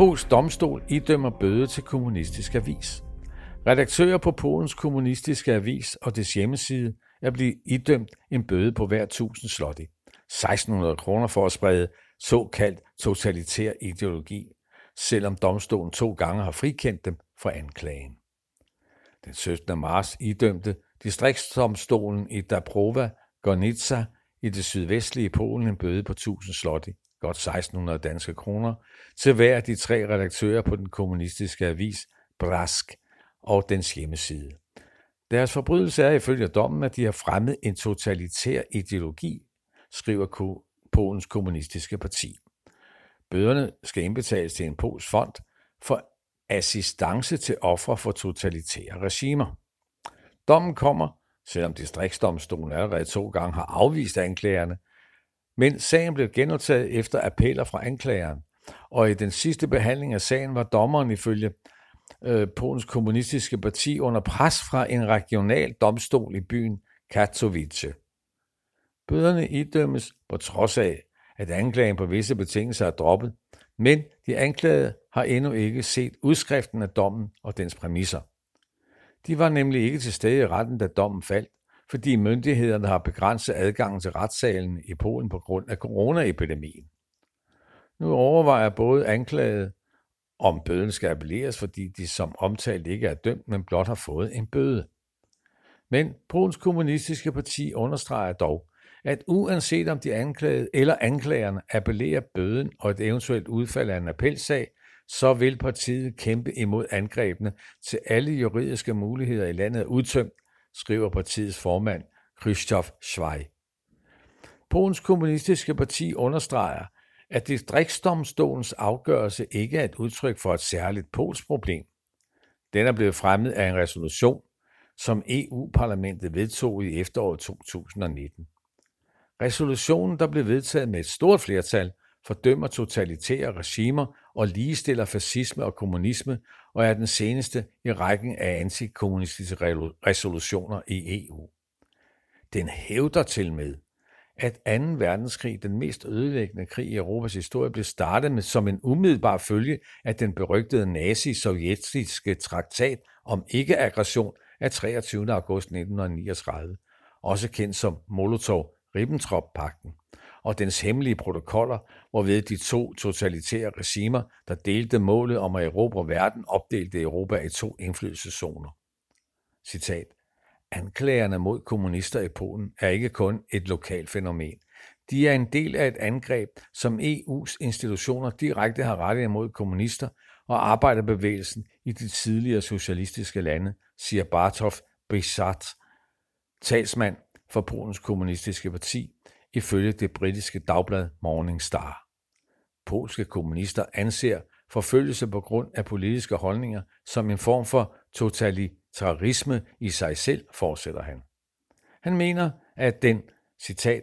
Polsk domstol idømmer bøde til kommunistisk avis. Redaktører på Polens kommunistiske avis og dets hjemmeside er blevet idømt en bøde på hver 1000 slotti. 1600 kroner for at sprede såkaldt totalitær ideologi, selvom domstolen to gange har frikendt dem for anklagen. Den 17. marts idømte distriktsdomstolen i Dabrova Gornica i det sydvestlige Polen en bøde på 1000 slotti, godt 1600 danske kroner, til hver af de tre redaktører på den kommunistiske avis Brask og dens hjemmeside. Deres forbrydelse er ifølge dommen, at de har fremmet en totalitær ideologi, skriver Polens kommunistiske parti. Bøderne skal indbetales til en polsk fond for assistance til ofre for totalitære regimer. Dommen kommer, selvom distriktsdomstolen allerede to gange har afvist anklagerne, men sagen blev genoptaget efter appeller fra anklageren, og i den sidste behandling af sagen var dommeren ifølge øh, Polens kommunistiske parti under pres fra en regional domstol i byen Katowice. Bøderne idømmes på trods af, at anklagen på visse betingelser er droppet, men de anklagede har endnu ikke set udskriften af dommen og dens præmisser. De var nemlig ikke til stede i retten, da dommen faldt, fordi myndighederne har begrænset adgangen til retssalen i Polen på grund af coronaepidemien. Nu overvejer både anklaget, om bøden skal appelleres, fordi de som omtalt ikke er dømt, men blot har fået en bøde. Men Polens kommunistiske parti understreger dog, at uanset om de anklagede eller anklagerne appellerer bøden og et eventuelt udfald af en appelsag, så vil partiet kæmpe imod angrebene til alle juridiske muligheder i landet er udtømt, skriver partiets formand Krzysztof Schwei. Polens kommunistiske parti understreger, at distriktsdomstolens afgørelse ikke er et udtryk for et særligt polsk problem. Den er blevet fremmet af en resolution, som EU-parlamentet vedtog i efteråret 2019. Resolutionen, der blev vedtaget med et stort flertal, fordømmer totalitære regimer og ligestiller fascisme og kommunisme og er den seneste i rækken af antikommunistiske resolutioner i EU. Den hævder til med, at 2. verdenskrig, den mest ødelæggende krig i Europas historie, blev startet med som en umiddelbar følge af den berygtede nazi-sovjetiske traktat om ikke-aggression af 23. august 1939, også kendt som Molotov-Ribbentrop-pakten og dens hemmelige protokoller, hvorved de to totalitære regimer, der delte målet om at erobre verden, opdelte Europa i to indflydelseszoner. Citat. Anklagerne mod kommunister i Polen er ikke kun et lokalt fænomen. De er en del af et angreb, som EU's institutioner direkte har rettet imod kommunister og arbejderbevægelsen i de tidligere socialistiske lande, siger Bartow Brisat, talsmand for Polens kommunistiske parti, ifølge det britiske dagblad Morning Star. Polske kommunister anser forfølgelse på grund af politiske holdninger som en form for totalitarisme i sig selv, fortsætter han. Han mener, at den, citat,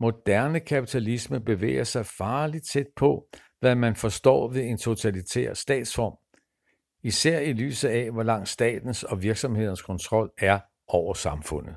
moderne kapitalisme bevæger sig farligt tæt på, hvad man forstår ved en totalitær statsform, især i lyset af, hvor langt statens og virksomhedens kontrol er over samfundet.